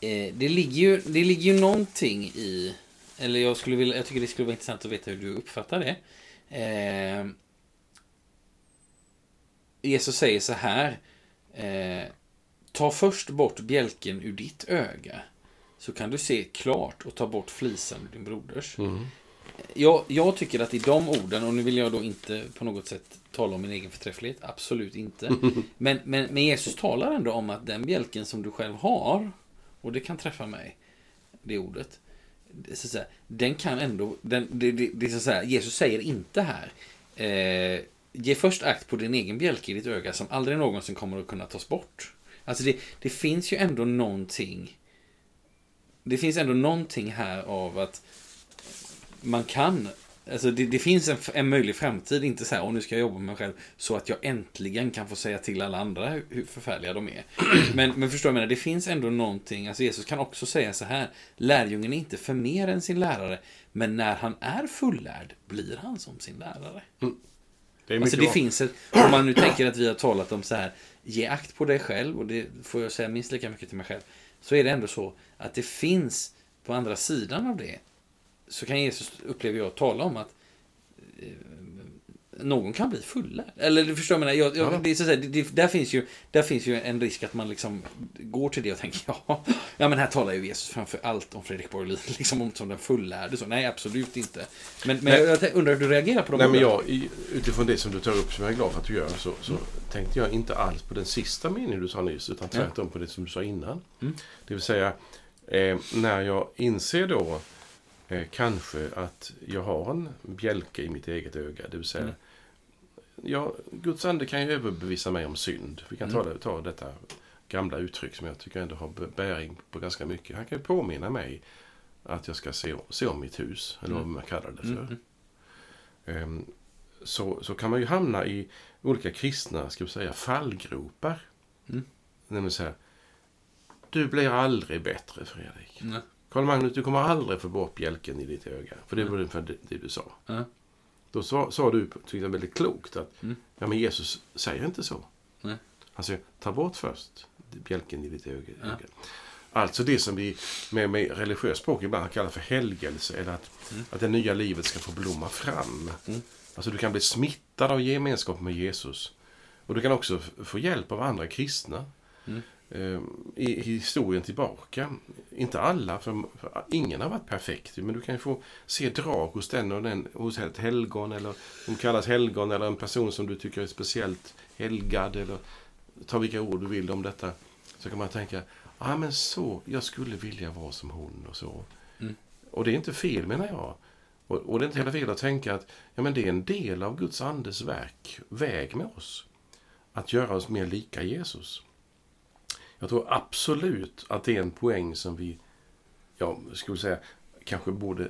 Eh, det, ligger ju, det ligger ju någonting i... Eller jag, skulle vilja, jag tycker det skulle vara intressant att veta hur du uppfattar det. Eh, Jesus säger så här. Eh, Ta först bort bjälken ur ditt öga. Så kan du se klart och ta bort flisen ur din broders. Mm. Jag, jag tycker att i de orden, och nu vill jag då inte på något sätt tala om min egen förträfflighet, absolut inte. Men, men, men Jesus talar ändå om att den bjälken som du själv har, och det kan träffa mig, det ordet, så säga, den kan ändå, den, det, det, det är så säga, Jesus säger inte här, eh, ge först akt på din egen bjälke i ditt öga som aldrig någonsin kommer att kunna tas bort. Alltså det, det finns ju ändå någonting. Det finns ändå någonting här av att man kan Alltså det, det finns en, en möjlig framtid, inte så här, och nu ska jag jobba med mig själv, så att jag äntligen kan få säga till alla andra hur, hur förfärliga de är. Men, men förstår du, menar, det finns ändå någonting, alltså Jesus kan också säga så här, lärjungen är inte för mer än sin lärare, men när han är fullärd blir han som sin lärare. Mm. Det Alltså det bra. finns ett, om man nu tänker att vi har talat om så här, ge akt på dig själv, och det får jag säga minst lika mycket till mig själv, så är det ändå så att det finns på andra sidan av det, så kan Jesus, upplever jag, tala om att eh, någon kan bli fullärd. Eller du förstår, jag jag, jag, Ja. det så säga, det, där, finns ju, där finns ju en risk att man liksom går till det och tänker ja, ja men här talar ju Jesus framför allt om Fredrik Borglin, liksom om som den fullärde. Så, nej, absolut inte. Men, men Nej. jag, jag undrar hur du reagerar på de Nej, men jag, utifrån det som du tar upp, som jag är glad för att du gör, så, så tänkte jag inte alls på den sista meningen du sa nyss, utan tvärtom på det som du sa innan. Mm. Det vill säga, eh, när jag inser då eh, kanske att jag har en bjälke i mitt eget öga, det vill säga, Mm. ja, Guds ande kan ju överbevisa mig om synd. Vi kan ta, Mm. det, ta detta gamla uttryck som jag tycker ändå har bäring på ganska mycket. Han kan ju påminna mig att jag ska se, se om mitt hus, eller vad Mm. man kallar det för. Mm, så, så kan man ju hamna i olika kristna, ska vi säga, fallgropar. Mm. Nämligen så här, du blir aldrig bättre Fredrik. Nej. Karl Magnus, du kommer aldrig få bort bjälken i ditt öga. För det Mm. var ungefär det, du sa. Ja. Då sa, sa du, tyckte jag väldigt klokt, att Mm. ja, men Jesus säger inte så. Nej. Han säger, ta bort först bjälken i ditt öga. Öga. Alltså det som vi med, med religiöst språk ibland kallar för helgelse, eller att, Mm. att det nya livet ska få blomma fram. Mm. Alltså du kan bli smittad av gemenskap med Jesus. Och du kan också få hjälp av andra kristna. Mm. Eh, I, historien tillbaka. Inte alla, för, för ingen har varit perfekt. Men du kan få se drag hos den och den, hos ett helgon eller som kallas helgon eller en person som du tycker är speciellt helgad eller ta vilka ord du vill om detta. Så kan man tänka, ja ah, men så, jag skulle vilja vara som hon och så. Mm. Och det är inte fel menar jag. Och, och det är inte heller fel att tänka att ja, men det är en del av Guds andes verk, väg med oss. Att göra oss mer lika Jesus. Jag tror absolut att det är en poäng som vi, ja, skulle säga, kanske borde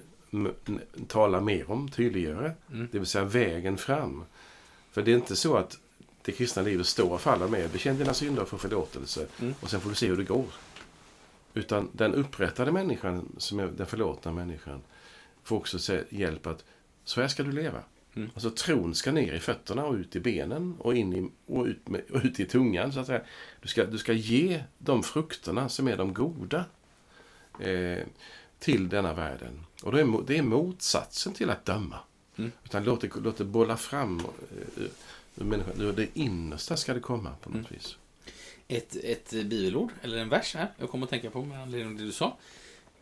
tala mer om, tydliggöra. Mm. Det vill säga vägen fram. För det är inte så att det kristna livet står och faller med bekänn dina synder och få förlåtelse Mm. och sen får du se hur det går. Utan den upprättade människan, som är den förlåtna människan, får också se hjälp att så här ska du leva. Mm. Alltså tron ska ner i fötterna och ut i benen och, in i, och, ut, med, och ut i tungan. Så att säga. Du, ska, du ska ge de frukterna som är de goda eh, till denna världen. Och det är, det är motsatsen till att döma. Mm. Utan låt det, låt det bolla fram. eh, ur människan. Ur det innersta ska det komma på något Mm. vis. Ett, ett bibelord, eller en vers här, jag kommer att tänka på med anledning av det du sa.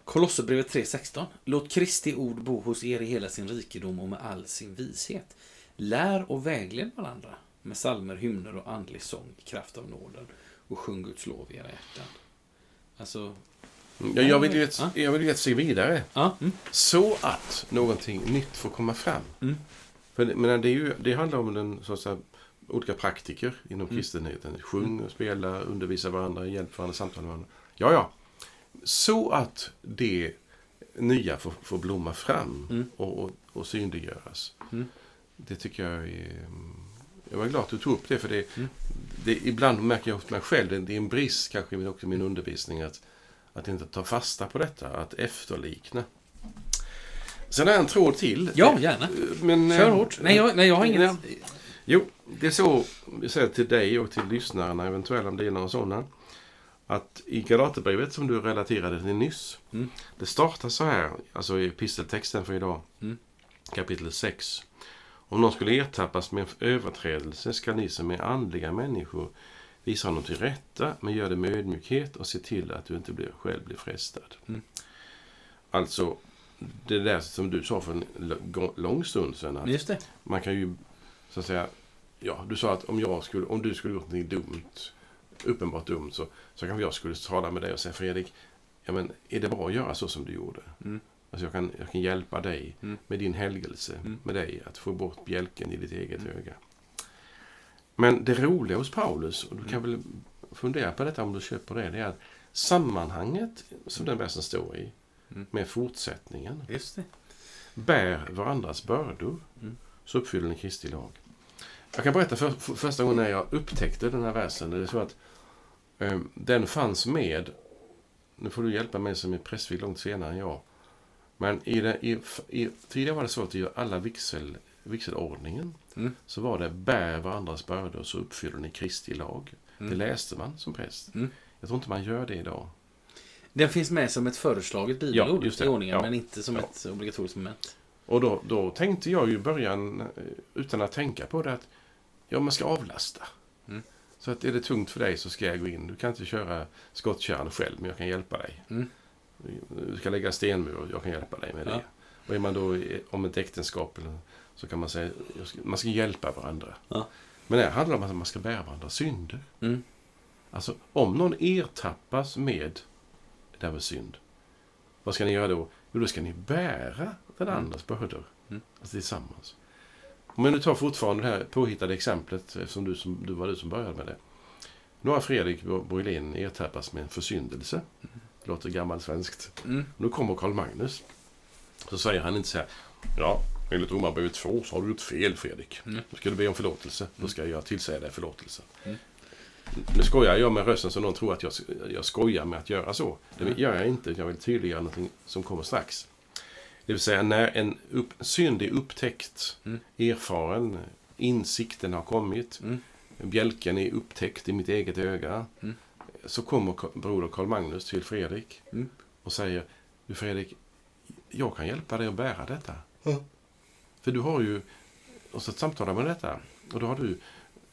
Kolosserbrevet 3.16. Låt Kristi ord bo hos er i hela sin rikedom och med all sin vishet. Lär och vägled varandra med salmer, hymner och andlig sång i kraft av nåden och sjung Guds lov i era hjärtan. Alltså. Ja, jag, vill ju, Ja. jag vill ju se vidare. ja. Mm. Så att någonting nytt får komma fram. Mm. För men det, är ju, det handlar om den, så att säga, olika praktiker inom Mm. kristenheten. Sjung, spela, undervisa varandra, hjälp varandra, samtala med varandra. Ja, ja. Så att det nya får, får blomma fram Mm. och, och, och synliggöras. Mm. Det tycker jag är... Jag var glad att du tog upp det, för det, Mm. det ibland märker jag hos mig själv, det, det är en brist kanske men också i min undervisning, att, att inte ta fasta på detta, att efterlikna. Sen har jag en tråd till. Ja, gärna. Men, Kör eh, hårt. Nej, jag, nej, jag har inget... Ja. Jo, det är så, vi säger till dig och till lyssnarna, eventuella om det är några sådana, att i Galaterbrevet som du relaterade till nyss, Mm. det startar så här, alltså i episteltexten för idag, Mm. kapitel 6. Om någon skulle ertappas med överträdelse ska ni som är andliga människor visa honom till rätta, men gör det med ödmjukhet och se till att du inte blir, själv blir frestad. Mm. Alltså, det där som du sa för en lång stund sedan, att man kan ju så att säga, ja, du sa att om, jag skulle, om du skulle gjort något dumt, uppenbart dumt, så, så kanske jag skulle tala med dig och säga Fredrik, ja, men är det bra att göra så som du gjorde? Mm. Alltså jag kan, jag kan hjälpa dig Mm. med din helgelse, Mm. med dig, att få bort bjälken i ditt eget Mm. öga. Men det roliga hos Paulus, och du kan väl fundera på detta om du köper det, det är att sammanhanget som den versen står i, Mm. med fortsättningen, bär varandras bördor, Mm. så uppfyller ni Kristi lag. Jag kan berätta för, för första gången när jag upptäckte den här versen. Det är så att den fanns med, nu får du hjälpa mig som är prästvigd långt senare än jag. Men i det, i, i, tidigare var det så att i alla vigsel, vigselordningen Mm. så var det bär varandras bördor så uppfyller ni Kristi lag. Mm. Det läste man som präst. Mm. Jag tror inte man gör det idag. Den finns med som ett föreslaget bibelord det. i ordningen, Ja. men inte som Ja. ett obligatoriskt moment. Och då, då tänkte jag ju i början, eh, utan att tänka på det, att ja, man ska avlasta. Så att är det tungt för dig så ska jag gå in. Du kan inte köra skottkärran själv, men jag kan hjälpa dig. Mm. Du ska lägga stenmur, jag kan hjälpa dig med Ja. det. Och är man då om ett äktenskap eller- så kan man säga ska, man ska hjälpa varandra. Ja. Men det handlar om att man ska bära varandras synder. Mm. Alltså, om någon ertappas med det här med synd, vad ska ni göra då? Jo, då ska ni bära den Mm. andras bördor. Mm. Alltså tillsammans. Men du tar fortfarande det här påhittade exemplet, eftersom du, som, du var du som började med det. Nu har Fredrik Borgelin ertappats med en försyndelse. Det låter gammalsvenskt. Mm. Nu kommer Karl Magnus. Så säger han inte så här. Ja, enligt Romarbrevet 2 så har du gjort fel Fredrik. Mm. Nu ska du be om förlåtelse. Då ska jag tillsäga dig förlåtelse. Mm. Nu skojar jag med rösten så någon tror att jag, jag skojar med att göra så. Det Mm. gör jag inte. Jag vill tydliggöra någonting som kommer strax. Det vill säga när en upp, synd är upptäckt, Mm. erfaren, insikten har kommit, Mm. bjälken är upptäckt i mitt eget öga. Mm. Så kommer broder Karl Magnus till Fredrik Mm. och säger Du Fredrik, jag kan hjälpa dig att bära detta. För du har ju, och så samtalar med detta, och då har du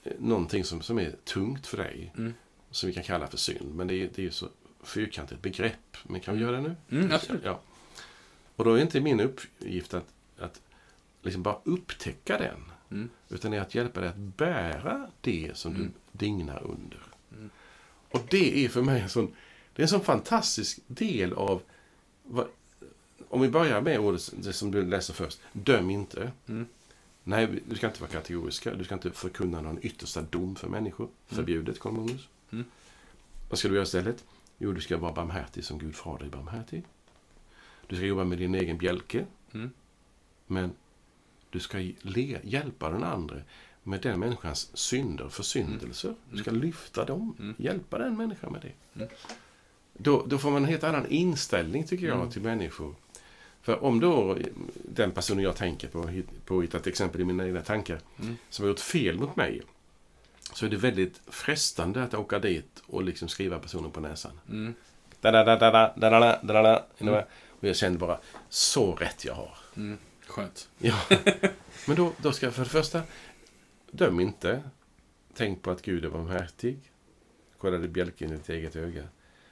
eh, någonting som, som är tungt för dig, Mm. som vi kan kalla för synd. Men det är, det är ju så fyrkantigt begrepp. Men kan vi göra det nu? Mm, absolut. Ja. Och då är inte min uppgift att, att liksom bara upptäcka den. Mm. Utan är att hjälpa dig att bära det som Mm. du dignar under. Mm. Och det är för mig en sån, det är en sån fantastisk del av... Vad, om vi börjar med ordet det som du läser först. Döm inte. Mm. Nej, du ska inte vara kategoriska. Du ska inte förkunna någon yttersta dom för människor. Förbjudet, Karl Magnus. Mm. Vad ska du göra istället? Jo, du ska vara barmhärtig som Gud fader är barmhärtig. Du ska jobba med din egen bjälke. Mm. Men du ska le, hjälpa den andra med den människans synder, försyndelser. Du ska lyfta dem, Mm. hjälpa den människan med det. Mm. Då, då får man en helt annan inställning, tycker jag, Mm. till människor. För om då den personen jag tänker på, på ett exempel i mina egna tankar, Mm. som har gjort fel mot mig, så är det väldigt frestande att åka dit och liksom skriva personen på näsan. Mm. Da, da, da, da, da, da, da, da, da, da. Och jag kände bara, så rätt jag har. Mm. Skönt. Ja. Men då, då ska jag för det första, döm inte. Tänk på att Gud är barmhärtig. Kolla det bjälken i ditt eget öga.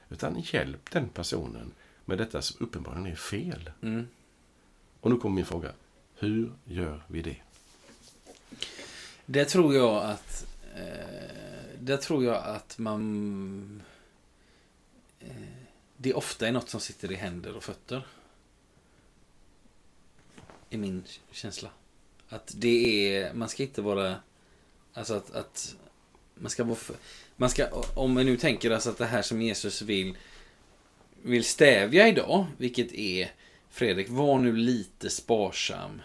Utan hjälp den personen med detta som uppenbarligen är fel. Mm. Och nu kommer min fråga. Hur gör vi det? Det tror jag att... Eh, det tror jag att man... Eh, det ofta är något som sitter i händer och fötter. I min känsla. Att det är... Man ska inte vara... Alltså att... att man ska vara... för- Man ska, om man nu tänker alltså att det här som Jesus vill, vill stävja idag, vilket är Fredrik, var nu lite sparsam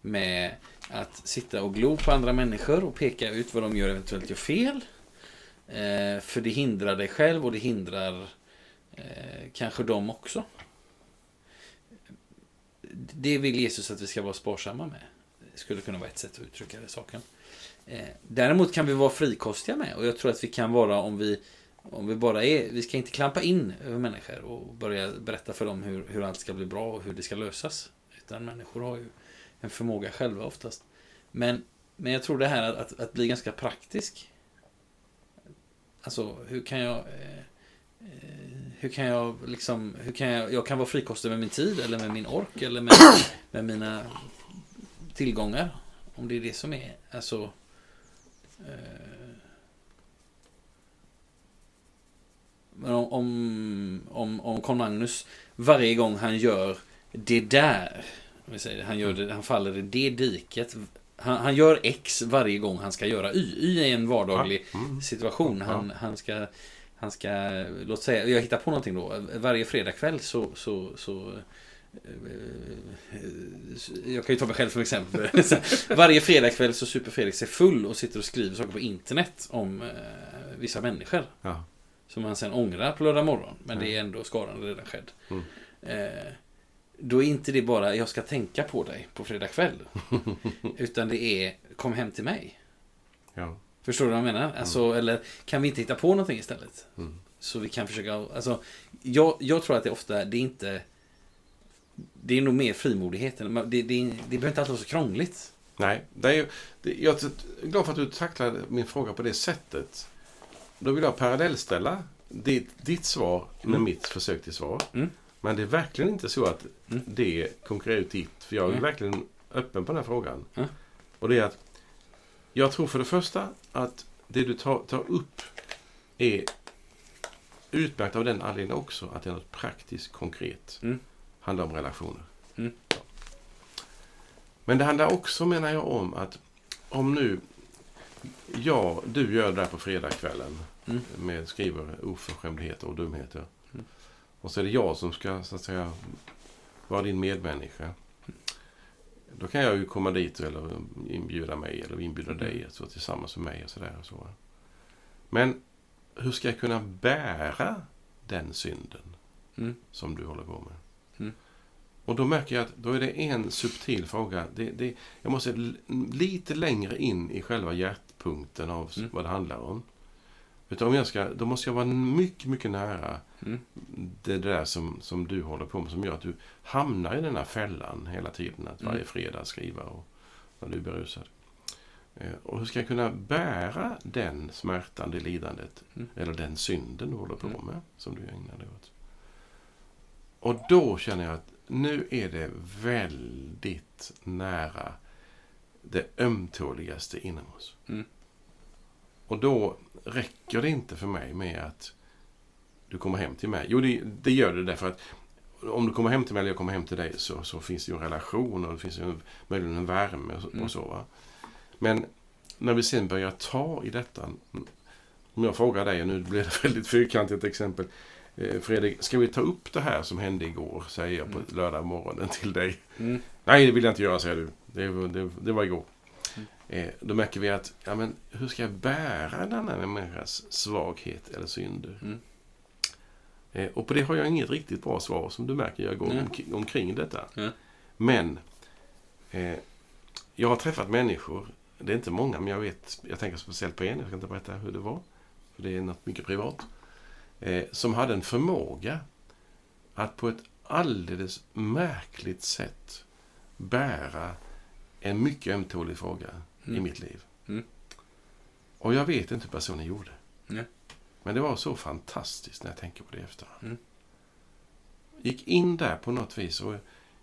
med att sitta och glo på andra människor och peka ut vad de gör eventuellt gör fel. Eh, för det hindrar dig själv och det hindrar eh, kanske de också. Det vill Jesus att vi ska vara sparsamma med. Det skulle kunna vara ett sätt att uttrycka det saken. Eh, däremot kan vi vara frikostiga med och jag tror att vi kan vara om vi om vi bara är, vi ska inte klampa in över människor och börja berätta för dem hur, hur allt ska bli bra och hur det ska lösas. Utan människor har ju en förmåga själva oftast. Men, men jag tror det här att, att, att bli ganska praktisk. Alltså, hur kan jag... Eh, hur kan jag liksom... Hur kan jag, jag kan vara frikostig med min tid eller med min ork eller med, med mina tillgångar. Om det är det som är. Alltså... Eh, men om, om, om, om Carl Magnus varje gång han gör det där. om vi säger Han, gör det, han faller i det diket Han, han gör X varje gång han ska göra Y. Y är en vardaglig mm. situation. Han, han ska... Han ska, låt säga, jag hittar på någonting då. Varje fredagkväll så, så, så eh, jag kan ju ta mig själv som exempel. Varje fredagkväll så super Felix sig full och sitter och skriver saker på internet om eh, vissa människor. Ja. Som han sen ångrar på lördag morgon. Men det är ändå skadan redan skedd. Mm. Eh, då är inte det bara jag ska tänka på dig på fredag kväll. utan det är kom hem till mig. Ja. Förstår du vad jag menar? Alltså, Eller kan vi inte hitta på någonting istället? Mm. Så vi kan försöka... Alltså, jag, jag tror att det ofta, det är inte... Det är nog mer frimodigheten. Det, det, det behöver inte alltid vara så krångligt. Nej, det är, det, jag är glad för att du tacklade min fråga på det sättet. Då vill jag parallellställa ditt, ditt svar med Mm. mitt försök till svar. Mm. Men det är verkligen inte så att Mm. det konkurrerar ut ditt. För jag är Nej. verkligen öppen på den här frågan. Och det är att jag tror för det första att det du tar, tar upp är utmärkt av den anledningen också att det är något praktiskt, konkret. Mm. Handlar om relationer. Mm. Ja. Men det handlar också, menar jag, om att om nu ja, du gör det där på fredagskvällen Mm. med skriver oförskämdheter och dumheter. Mm. Och så är det jag som ska, så att säga, vara din medmänniska. Då kan jag ju komma dit eller inbjuda mig eller inbjuda Mm. dig stå tillsammans med mig och sådär. Och så. Men hur ska jag kunna bära den synden Mm. som du håller på med? Mm. Och då märker jag att då är det en subtil fråga. Det, det, jag måste lite längre in i själva hjärtpunkten av Mm. vad det handlar om. Utan om jag ska, då måste jag vara mycket, mycket nära Mm. det där som, som du håller på med som gör att du hamnar i den här fällan hela tiden. Att varje Mm. fredag skriva och när du är berusad. Eh, Och hur ska jag kunna bära den smärtan, det lidandet Mm. eller den synden du håller på Mm. med som du ägnar dig åt. Och då känner jag att nu är det väldigt nära det ömtåligaste inom oss. Mm. Och då räcker det inte för mig med att du kommer hem till mig. Jo, det, det gör det därför att om du kommer hem till mig eller jag kommer hem till dig så, så finns det ju en relation och det finns ju en, möjligen en värme och, så- Mm. och så. Va? Men när vi sen börjar ta i detta. Om jag frågar dig, nu blir det väldigt fyrkantigt exempel. Eh, Fredrik, ska vi ta upp det här som hände igår, säger jag på Mm. lördag morgonen till dig. Mm. Nej, det vill jag inte göra, säger du. Det, var- det, det var igår. Mm. Eh, då märker vi att, ja men hur ska jag bära denna människas svaghet eller synder? Mm. Eh, och på det har jag inget riktigt bra svar som du märker. Jag går Nej. omk- omkring detta. Ja. Men eh, jag har träffat människor, det är inte många, men jag vet, jag tänker speciellt på en, jag ska inte berätta hur det var, för det är något mycket privat, eh, som hade en förmåga att på ett alldeles märkligt sätt bära en mycket ömtålig fråga i Mm. mitt liv. Mm. Och jag vet inte hur personen gjorde. Nej. Men det var så fantastiskt när jag tänker på det efterhand. Mm. Gick in där på något vis och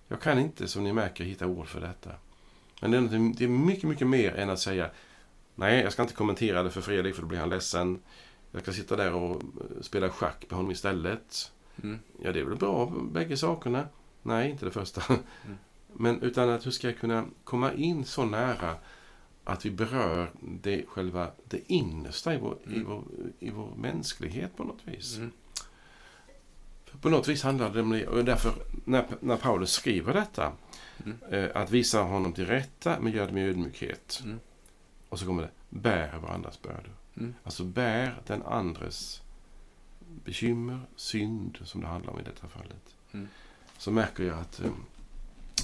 jag kan inte, som ni märker, hitta ord för detta. Men det är, något- det är mycket, mycket mer än att säga Nej, jag ska inte kommentera det för Fredrik för då blir han ledsen. Jag ska sitta där och eh, spela schack med honom istället. Mm. Ja, det är väl bra, bägge sakerna. Nej, inte det första. Men utan att hur ska jag kunna komma in så nära att vi berör det själva det innersta i vår, i Mm. vår, i vår mänsklighet på något vis. Mm. På något vis handlar det om. Och därför, när, när Paulus skriver detta, Mm. eh, att visa honom till rätta, men gör det med ödmjukhet. Mm. Och så kommer det, bär varandras bördor. Mm. Alltså bär den andres bekymmer, synd, som det handlar om i detta fallet. Mm. Så märker jag att, eh,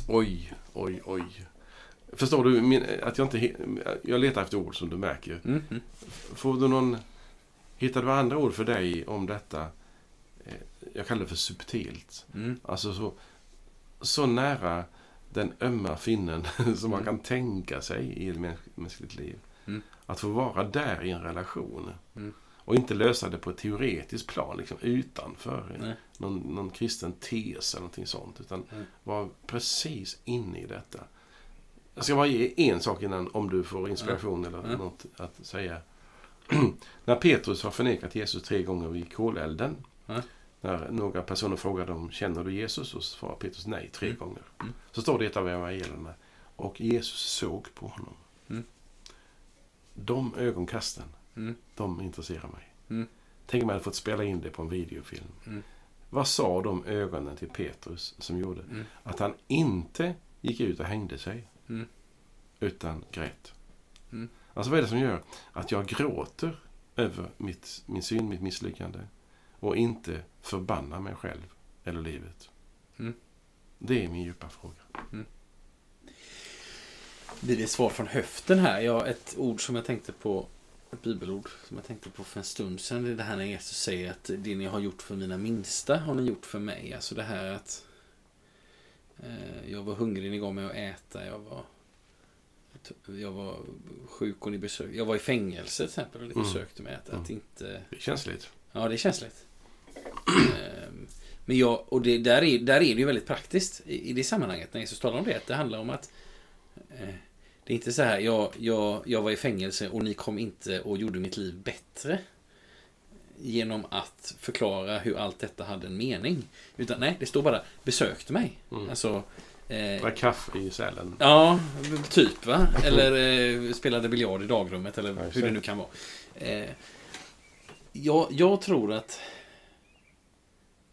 oj, oj, oj. Förstår du min, att jag inte... Jag letar efter ord som du märker. Mm. Får du någon... Hittar du andra ord för dig om detta? Eh, Jag kallar det för subtilt. Mm. Alltså så, så nära den ömma finnen som man Mm. kan tänka sig i ett mäns- mänskligt liv. Mm. Att få vara där i en relation. Mm. Och inte lösa det på ett teoretiskt plan, liksom utanför Nej. någon, någon kristen tes eller någonting sånt. Utan Mm. vara precis inne i detta. Jag ska bara ge en sak innan, om du får inspiration eller Mm. något att säga. När Petrus har förnekat Jesus tre gånger vid kolelden. Mm. När några personer frågar dem, känner du Jesus? Och svarar Petrus nej tre Mm. gånger. Mm. Så står det i ett av evangelierna. Och Jesus såg på honom. Mm. De ögonkasten, Mm. de intresserar mig. Tänk om jag hade fått spela in det på en videofilm. Vad sa de ögonen till Petrus som gjorde att han inte gick ut och hängde sig? Mm. Utan grät. Mm. Alltså vad är det som gör att jag gråter över mitt, min synd, mitt misslyckande och inte förbannar mig själv eller livet? Mm. Det är min djupa fråga. Blir det ett svar från höften här? Ja, ett ord som jag tänkte på, ett bibelord som jag tänkte på för en stund sedan. Det är det här när Jesus säger att det ni har gjort för mina minsta har ni gjort för mig. Alltså det här att jag var hungrig, ni gav mig att äta. Jag var, jag var sjuk och ni besökte Jag var i fängelse till exempel och ni Mm. besökte mig. Att, att Mm. inte... Det är känsligt. Ja, det är känsligt. Ehm, Men jag, och det, där, är, där är det ju väldigt praktiskt i, i det sammanhanget när Jesus talar om det. Att det handlar om att eh, det är inte så här, jag, jag, jag var i fängelse och ni kom inte och gjorde mitt liv bättre genom att förklara hur allt detta hade en mening. Utan nej, det står bara besökte mig. Mm. Alltså, eh, Drack kaffe i Sälen. Ja, typ va. Eller eh, spelade biljard i dagrummet eller Ja, hur det nu kan vara. Eh, jag, jag tror att...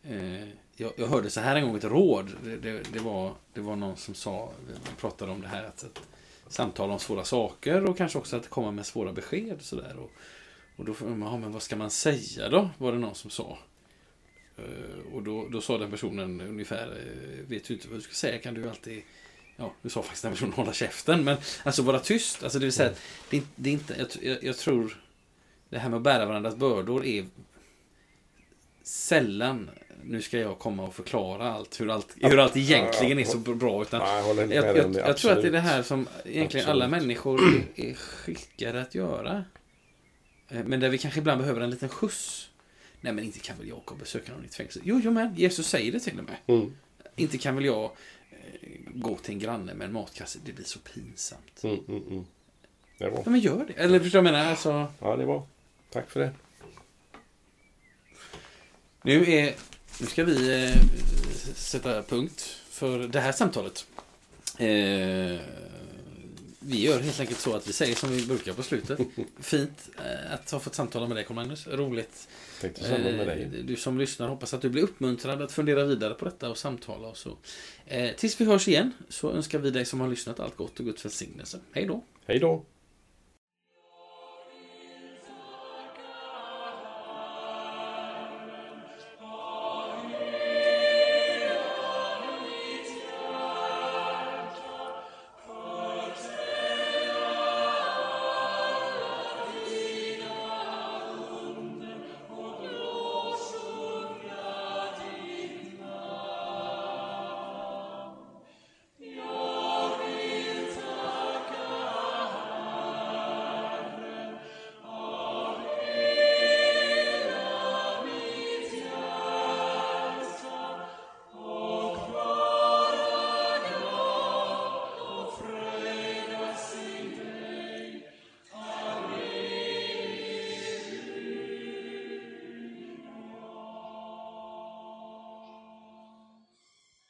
Eh, jag, jag hörde så här en gång ett råd. Det, det, det, var, det var någon som sa, vi pratade om det här att, att samtala om svåra saker och kanske också att komma med svåra besked. Och, och då får man, ja, men vad ska man säga då? Var det någon som sa. Eh, och då, då sa den personen ungefär, eh, vet du inte vad du ska säga kan du alltid Ja, du sa faktiskt den personen hålla käften. Men alltså vara tyst. Alltså det vill säga det, det är inte, jag, jag, tror det här med att bära varandras bördor är sällan nu ska jag komma och förklara allt. Hur allt, hur allt egentligen är så bra. Utan Ja, jag jag, jag, tror att det är det här som egentligen alla människor är skickade att göra. Eh, Men där vi kanske ibland behöver en liten skjuts. Nej men inte kan väl jag gå och besöka någon i ett fängelse? Jo, jo men Jesus säger det till och med. Mm. Inte kan väl jag eh, gå till en granne med en matkasse. Det blir så pinsamt. Mm, mm, mm. Det är bra. Ja men gör det. Eller förstår du vad jag menar? Alltså, Ja, det är bra. Tack för det. nu, är, nu ska vi eh, sätta punkt för det här samtalet. Eh, vi gör helt enkelt så att vi säger som vi brukar på slutet. Fint eh, att ha fått samtala med dig Carl-Magnus. Roligt. Tänkte samma med dig. Eh, Du som lyssnar hoppas att du blir uppmuntrad att fundera vidare på detta och samtala och så. Eh, tills vi hörs igen så önskar vi dig som har lyssnat allt gott och Guds välsignelse. Hej då! Hej då.